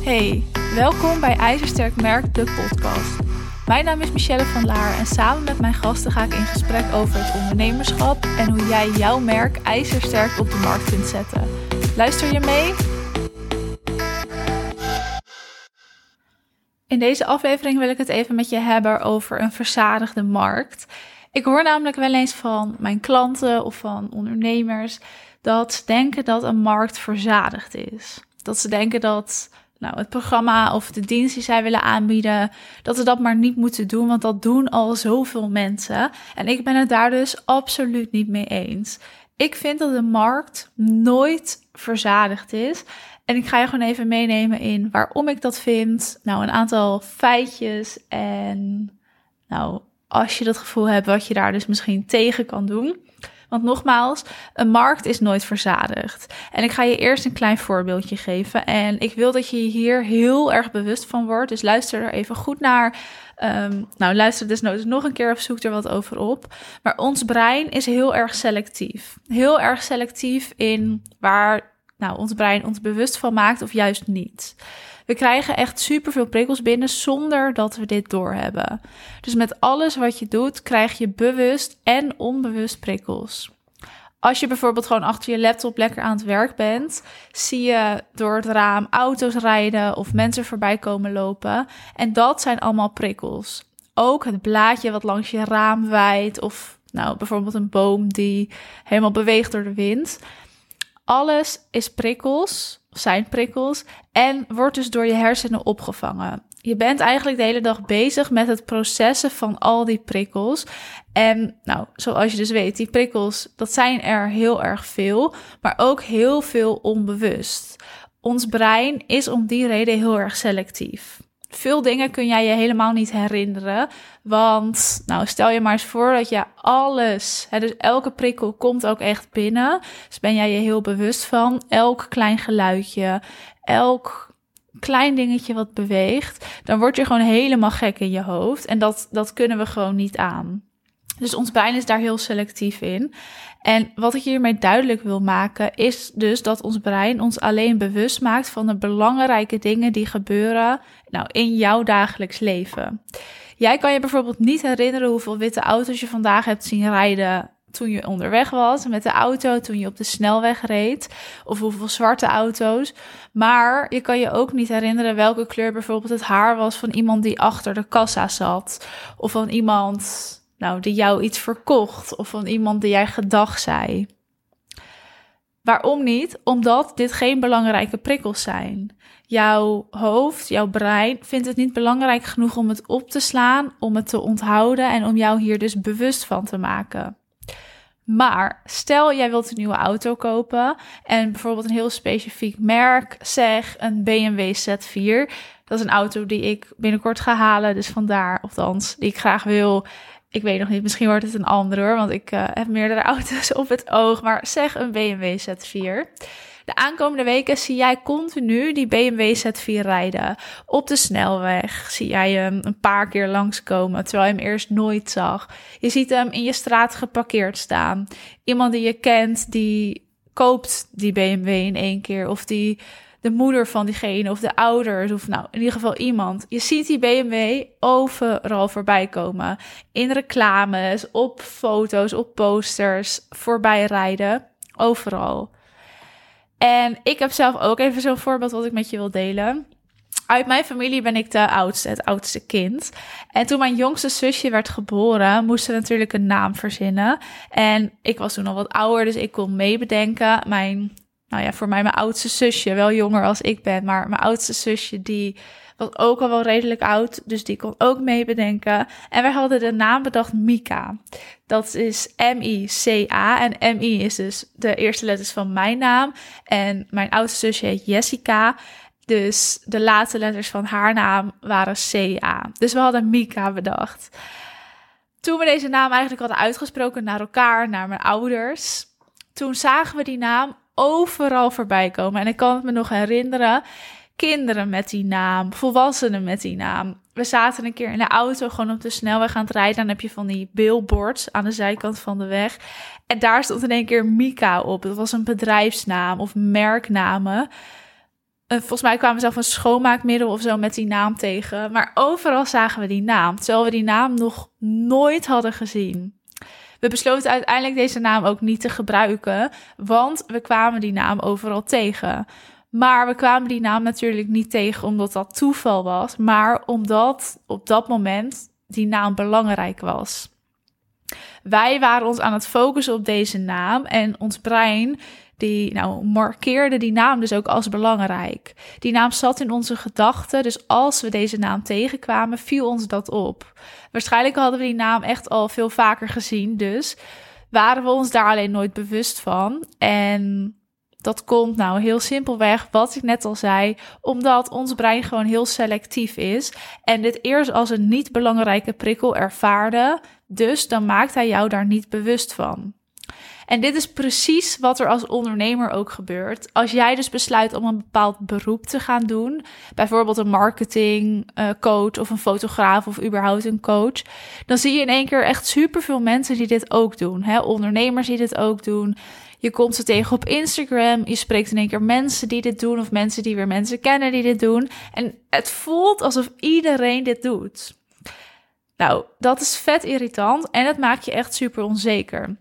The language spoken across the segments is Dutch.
Hey, welkom bij IJzersterk Merk, de podcast. Mijn naam is Michelle van Laar en samen met mijn gasten ga ik in gesprek over het ondernemerschap en hoe jij jouw merk ijzersterk op de markt kunt zetten. Luister je mee? In deze aflevering wil ik het even met je hebben over een verzadigde markt. Ik hoor namelijk wel eens van mijn klanten of van ondernemers dat ze denken dat een markt verzadigd is. Dat ze denken dat nou, het programma of de dienst die zij willen aanbieden, dat ze dat maar niet moeten doen, want dat doen al zoveel mensen. En ik ben het daar dus absoluut niet mee eens. Ik vind dat de markt nooit verzadigd is. En ik ga je gewoon even meenemen in waarom ik dat vind. Nou, een aantal feitjes en nou, als je dat gevoel hebt wat je daar dus misschien tegen kan doen. Want nogmaals, een markt is nooit verzadigd. En ik ga je eerst een klein voorbeeldje geven. En ik wil dat je hier heel erg bewust van wordt. Dus luister er even goed naar. Um, nou, luister desnoods nog een keer of zoek er wat over op. Maar ons brein is heel erg selectief. Heel erg selectief in waar nou, ons brein ons bewust van maakt of juist niet. We krijgen echt superveel prikkels binnen zonder dat we dit doorhebben. Dus met alles wat je doet, krijg je bewust en onbewust prikkels. Als je bijvoorbeeld gewoon achter je laptop lekker aan het werk bent, zie je door het raam auto's rijden of mensen voorbij komen lopen. En dat zijn allemaal prikkels. Ook het blaadje wat langs je raam waait of nou, bijvoorbeeld een boom die helemaal beweegt door de wind. Alles is prikkels zijn prikkels en wordt dus door je hersenen opgevangen. Je bent eigenlijk de hele dag bezig met het processen van al die prikkels. En nou, zoals je dus weet, die prikkels, dat zijn er heel erg veel, maar ook heel veel onbewust. Ons brein is om die reden heel erg selectief. Veel dingen kun jij je helemaal niet herinneren. Want, nou, stel je maar eens voor dat je alles, hè, dus elke prikkel komt ook echt binnen. Dus ben jij je heel bewust van. Elk klein geluidje, elk klein dingetje wat beweegt. Dan word je gewoon helemaal gek in je hoofd. En dat, dat kunnen we gewoon niet aan. Dus ons brein is daar heel selectief in. En wat ik hiermee duidelijk wil maken, is dus dat ons brein ons alleen bewust maakt van de belangrijke dingen die gebeuren nou, in jouw dagelijks leven. Jij kan je bijvoorbeeld niet herinneren hoeveel witte auto's je vandaag hebt zien rijden toen je onderweg was met de auto, toen je op de snelweg reed, of hoeveel zwarte auto's. Maar je kan je ook niet herinneren welke kleur bijvoorbeeld het haar was van iemand die achter de kassa zat, of van iemand nou, die jou iets verkocht of van iemand die jij gedag zei. Waarom niet? Omdat dit geen belangrijke prikkels zijn. Jouw hoofd, jouw brein vindt het niet belangrijk genoeg om het op te slaan, om het te onthouden en om jou hier dus bewust van te maken. Maar stel jij wilt een nieuwe auto kopen en bijvoorbeeld een heel specifiek merk, zeg een BMW Z4. Dat is een auto die ik binnenkort ga halen, dus vandaar, althans, die ik graag wil. Ik weet nog niet, misschien wordt het een andere hoor, want ik uh, heb meerdere auto's op het oog. Maar zeg een BMW Z4. De aankomende weken zie jij continu die BMW Z4 rijden. Op de snelweg zie jij hem een paar keer langskomen, terwijl je hem eerst nooit zag. Je ziet hem in je straat geparkeerd staan. Iemand die je kent, die koopt die BMW in één keer. Of die de moeder van diegene of de ouders of nou in ieder geval iemand. Je ziet die BMW overal voorbij komen. In reclames, op foto's, op posters, voorbij rijden. Overal. En ik heb zelf ook even zo'n voorbeeld wat ik met je wil delen. Uit mijn familie ben ik de oudste, het oudste kind. En toen mijn jongste zusje werd geboren, moest ze natuurlijk een naam verzinnen. En ik was toen al wat ouder, dus ik kon meebedenken. Mijn nou ja, voor mij mijn oudste zusje, wel jonger als ik ben, maar mijn oudste zusje die was ook al wel redelijk oud, dus die kon ook mee bedenken. En wij hadden de naam bedacht Mika. Dat is M-I-C-A en M-I is dus de eerste letters van mijn naam. En mijn oudste zusje heet Jessica. Dus de laatste letters van haar naam waren C-A. Dus we hadden Mika bedacht. Toen we deze naam eigenlijk hadden uitgesproken naar elkaar, naar mijn ouders, toen zagen we die naam overal voorbij komen. En ik kan het me nog herinneren. Kinderen met die naam, volwassenen met die naam. We zaten een keer in de auto gewoon op de snelweg aan het rijden. Dan heb je van die billboards aan de zijkant van de weg. En daar stond in één keer Mika op. Dat was een bedrijfsnaam of merknamen. volgens mij kwamen we zelf een schoonmaakmiddel of zo met die naam tegen. Maar overal zagen we die naam, terwijl we die naam nog nooit hadden gezien. We besloten uiteindelijk deze naam ook niet te gebruiken, want we kwamen die naam overal tegen. Maar we kwamen die naam natuurlijk niet tegen omdat dat toeval was, maar omdat op dat moment die naam belangrijk was. Wij waren ons aan het focussen op deze naam en ons brein die nou, markeerde die naam dus ook als belangrijk. Die naam zat in onze gedachten, dus als we deze naam tegenkwamen, viel ons dat op. Waarschijnlijk hadden we die naam echt al veel vaker gezien, dus waren we ons daar alleen nooit bewust van. En dat komt nou heel simpelweg, wat ik net al zei, omdat ons brein gewoon heel selectief is en dit eerst als een niet belangrijke prikkel ervaarde, dus dan maakt hij jou daar niet bewust van. En dit is precies wat er als ondernemer ook gebeurt. Als jij dus besluit om een bepaald beroep te gaan doen, bijvoorbeeld een marketingcoach uh, of een fotograaf of überhaupt een coach, dan zie je in één keer echt superveel mensen die dit ook doen. Hè? Ondernemers die dit ook doen. Je komt ze tegen op Instagram. Je spreekt in één keer mensen die dit doen. Of mensen die weer mensen kennen die dit doen. En het voelt alsof iedereen dit doet. Nou, dat is vet irritant en het maakt je echt super onzeker.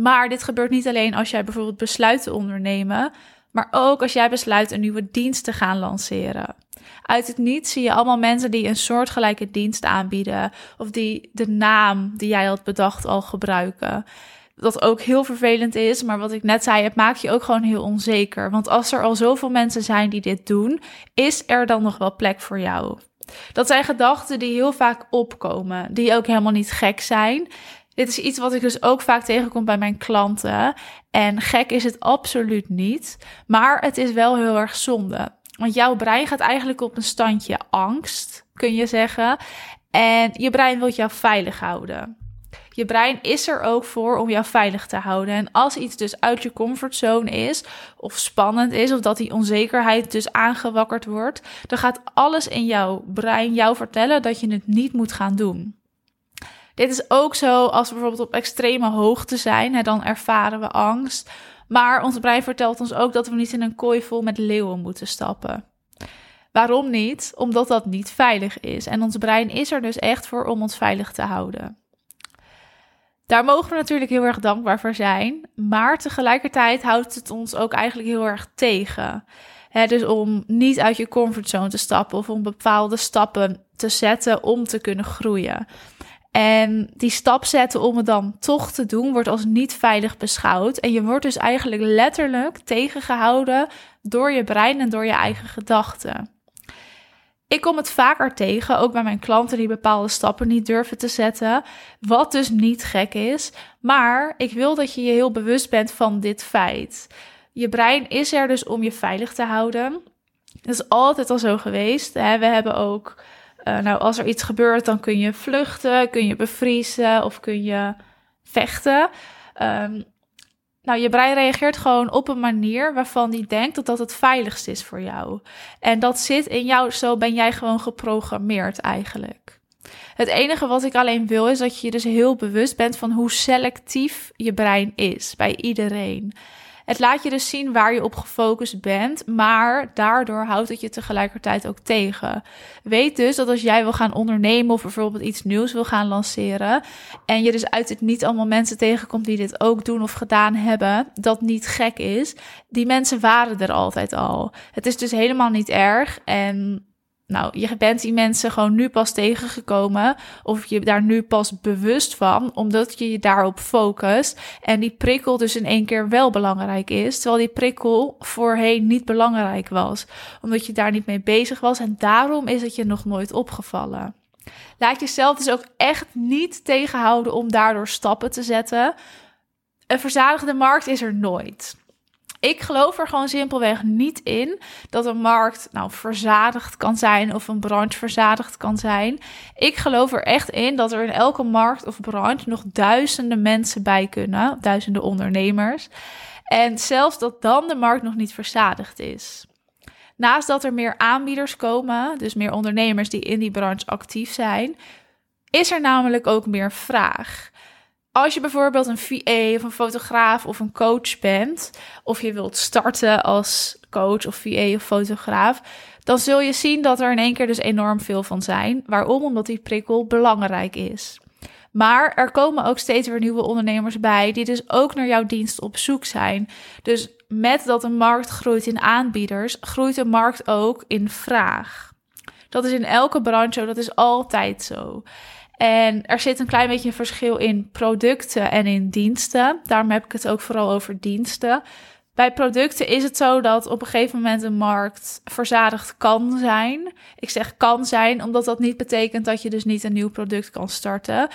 Maar dit gebeurt niet alleen als jij bijvoorbeeld besluit te ondernemen, maar ook als jij besluit een nieuwe dienst te gaan lanceren. Uit het niets zie je allemaal mensen die een soortgelijke dienst aanbieden of die de naam die jij had bedacht al gebruiken. Dat ook heel vervelend is, maar wat ik net zei, het maakt je ook gewoon heel onzeker. Want als er al zoveel mensen zijn die dit doen, is er dan nog wel plek voor jou? Dat zijn gedachten die heel vaak opkomen, die ook helemaal niet gek zijn. Dit is iets wat ik dus ook vaak tegenkom bij mijn klanten. En gek is het absoluut niet, maar het is wel heel erg zonde. Want jouw brein gaat eigenlijk op een standje angst, kun je zeggen. En je brein wil jou veilig houden. Je brein is er ook voor om jou veilig te houden. En als iets dus uit je comfortzone is, of spannend is, of dat die onzekerheid dus aangewakkerd wordt, dan gaat alles in jouw brein jou vertellen dat je het niet moet gaan doen. Dit is ook zo als we bijvoorbeeld op extreme hoogte zijn, hè, dan ervaren we angst. Maar ons brein vertelt ons ook dat we niet in een kooi vol met leeuwen moeten stappen. Waarom niet? Omdat dat niet veilig is. En ons brein is er dus echt voor om ons veilig te houden. Daar mogen we natuurlijk heel erg dankbaar voor zijn. Maar tegelijkertijd houdt het ons ook eigenlijk heel erg tegen. dus om niet uit je comfortzone te stappen of om bepaalde stappen te zetten om te kunnen groeien. En die stap zetten om het dan toch te doen, wordt als niet veilig beschouwd. En je wordt dus eigenlijk letterlijk tegengehouden door je brein en door je eigen gedachten. Ik kom het vaker tegen, ook bij mijn klanten die bepaalde stappen niet durven te zetten. Wat dus niet gek is. Maar ik wil dat je je heel bewust bent van dit feit. Je brein is er dus om je veilig te houden. Dat is altijd al zo geweest. We hebben ook uh, nou, als er iets gebeurt, dan kun je vluchten, kun je bevriezen of kun je vechten. Um, nou, je brein reageert gewoon op een manier waarvan die denkt dat dat het veiligst is voor jou. En dat zit in jou, zo ben jij gewoon geprogrammeerd eigenlijk. Het enige wat ik alleen wil is dat je je dus heel bewust bent van hoe selectief je brein is bij iedereen. Het laat je dus zien waar je op gefocust bent, maar daardoor houdt het je tegelijkertijd ook tegen. Weet dus dat als jij wil gaan ondernemen of bijvoorbeeld iets nieuws wil gaan lanceren en je dus uit het niet allemaal mensen tegenkomt die dit ook doen of gedaan hebben, dat niet gek is. Die mensen waren er altijd al. Het is dus helemaal niet erg en nou, je bent die mensen gewoon nu pas tegengekomen of je daar nu pas bewust van, omdat je je daarop focust en die prikkel dus in één keer wel belangrijk is, terwijl die prikkel voorheen niet belangrijk was, omdat je daar niet mee bezig was en daarom is het je nog nooit opgevallen. Laat jezelf dus ook echt niet tegenhouden om daardoor stappen te zetten. Een verzadigde markt is er nooit. Ik geloof er gewoon simpelweg niet in dat een markt nou verzadigd kan zijn of een branche verzadigd kan zijn. Ik geloof er echt in dat er in elke markt of branche nog duizenden mensen bij kunnen, duizenden ondernemers. En zelfs dat dan de markt nog niet verzadigd is. Naast dat er meer aanbieders komen, dus meer ondernemers die in die branche actief zijn, is er namelijk ook meer vraag. Als je bijvoorbeeld een VA of een fotograaf of een coach bent, of je wilt starten als coach of VA of fotograaf, dan zul je zien dat er in één keer dus enorm veel van zijn. Waarom? Omdat die prikkel belangrijk is. Maar er komen ook steeds weer nieuwe ondernemers bij die dus ook naar jouw dienst op zoek zijn. Dus met dat een markt groeit in aanbieders, groeit de markt ook in vraag. Dat is in elke branche dat is altijd zo. En er zit een klein beetje een verschil in producten en in diensten. Daarom heb ik het ook vooral over diensten. Bij producten is het zo dat op een gegeven moment een markt verzadigd kan zijn. Ik zeg kan zijn, omdat dat niet betekent dat je dus niet een nieuw product kan starten.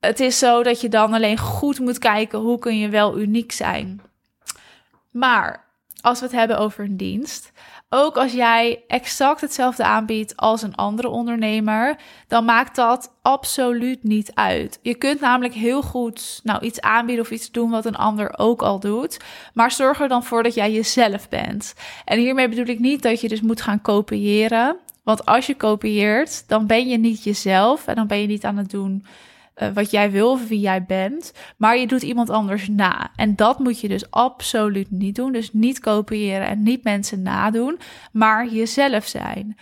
Het is zo dat je dan alleen goed moet kijken hoe kun je wel uniek zijn. Maar als we het hebben over een dienst, ook als jij exact hetzelfde aanbiedt als een andere ondernemer, dan maakt dat absoluut niet uit. Je kunt namelijk heel goed nou, iets aanbieden of iets doen wat een ander ook al doet. Maar zorg er dan voor dat jij jezelf bent. En hiermee bedoel ik niet dat je dus moet gaan kopiëren. Want als je kopieert, dan ben je niet jezelf en dan ben je niet aan het doen uh, wat jij wil of wie jij bent, maar je doet iemand anders na. En dat moet je dus absoluut niet doen. Dus niet kopiëren en niet mensen nadoen, maar jezelf zijn.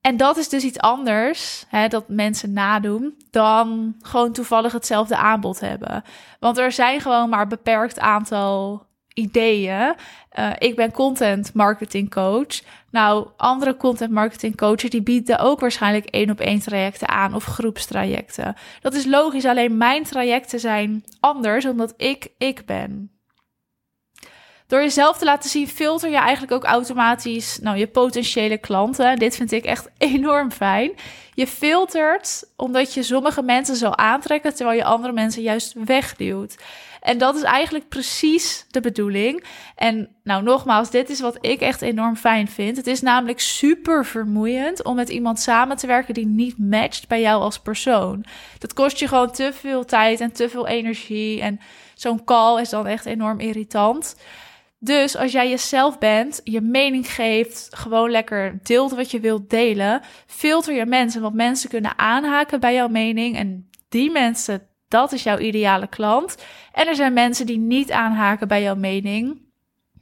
En dat is dus iets anders, hè, dat mensen nadoen, dan gewoon toevallig hetzelfde aanbod hebben. Want er zijn gewoon maar een beperkt aantal ideeën. Uh, ik ben content marketing coach. Nou, andere content marketing coaches die bieden ook waarschijnlijk één op één trajecten aan of groepstrajecten. Dat is logisch, alleen mijn trajecten zijn anders omdat ik ik ben. Door jezelf te laten zien, filter je eigenlijk ook automatisch nou, je potentiële klanten. Dit vind ik echt enorm fijn. Je filtert omdat je sommige mensen zal aantrekken, terwijl je andere mensen juist wegduwt. En dat is eigenlijk precies de bedoeling. En nou, nogmaals, dit is wat ik echt enorm fijn vind. Het is namelijk super vermoeiend om met iemand samen te werken die niet matcht bij jou als persoon. Dat kost je gewoon te veel tijd en te veel energie. En zo'n call is dan echt enorm irritant. Dus als jij jezelf bent, je mening geeft, gewoon lekker deelt wat je wilt delen, filter je mensen, want mensen kunnen aanhaken bij jouw mening en die mensen, dat is jouw ideale klant. En er zijn mensen die niet aanhaken bij jouw mening,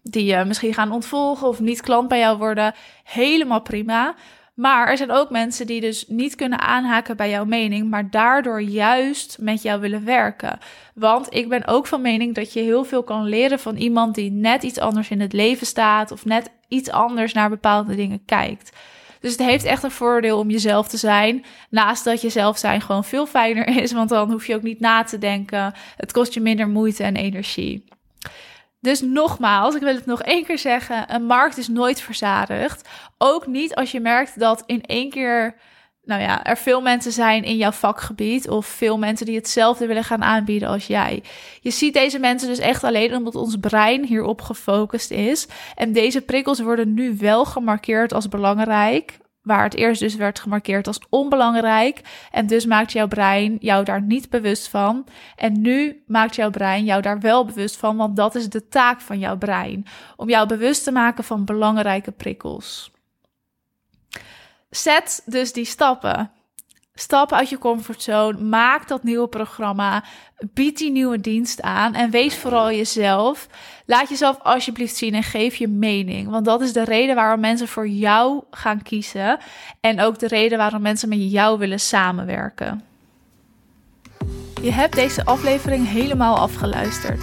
die je misschien gaan ontvolgen of niet klant bij jou worden, helemaal prima. Maar er zijn ook mensen die dus niet kunnen aanhaken bij jouw mening, maar daardoor juist met jou willen werken. Want ik ben ook van mening dat je heel veel kan leren van iemand die net iets anders in het leven staat of net iets anders naar bepaalde dingen kijkt. Dus het heeft echt een voordeel om jezelf te zijn. Naast dat jezelf zijn gewoon veel fijner is, want dan hoef je ook niet na te denken. Het kost je minder moeite en energie. Dus nogmaals, ik wil het nog één keer zeggen: een markt is nooit verzadigd. Ook niet als je merkt dat in één keer, nou ja, er veel mensen zijn in jouw vakgebied of veel mensen die hetzelfde willen gaan aanbieden als jij. Je ziet deze mensen dus echt alleen omdat ons brein hierop gefocust is. En deze prikkels worden nu wel gemarkeerd als belangrijk, waar het eerst dus werd gemarkeerd als onbelangrijk. En dus maakt jouw brein jou daar niet bewust van. En nu maakt jouw brein jou daar wel bewust van, want dat is de taak van jouw brein. Om jou bewust te maken van belangrijke prikkels. Zet dus die stappen. Stap uit je comfortzone, maak dat nieuwe programma, bied die nieuwe dienst aan en wees vooral jezelf. Laat jezelf alsjeblieft zien en geef je mening, want dat is de reden waarom mensen voor jou gaan kiezen en ook de reden waarom mensen met jou willen samenwerken. Je hebt deze aflevering helemaal afgeluisterd.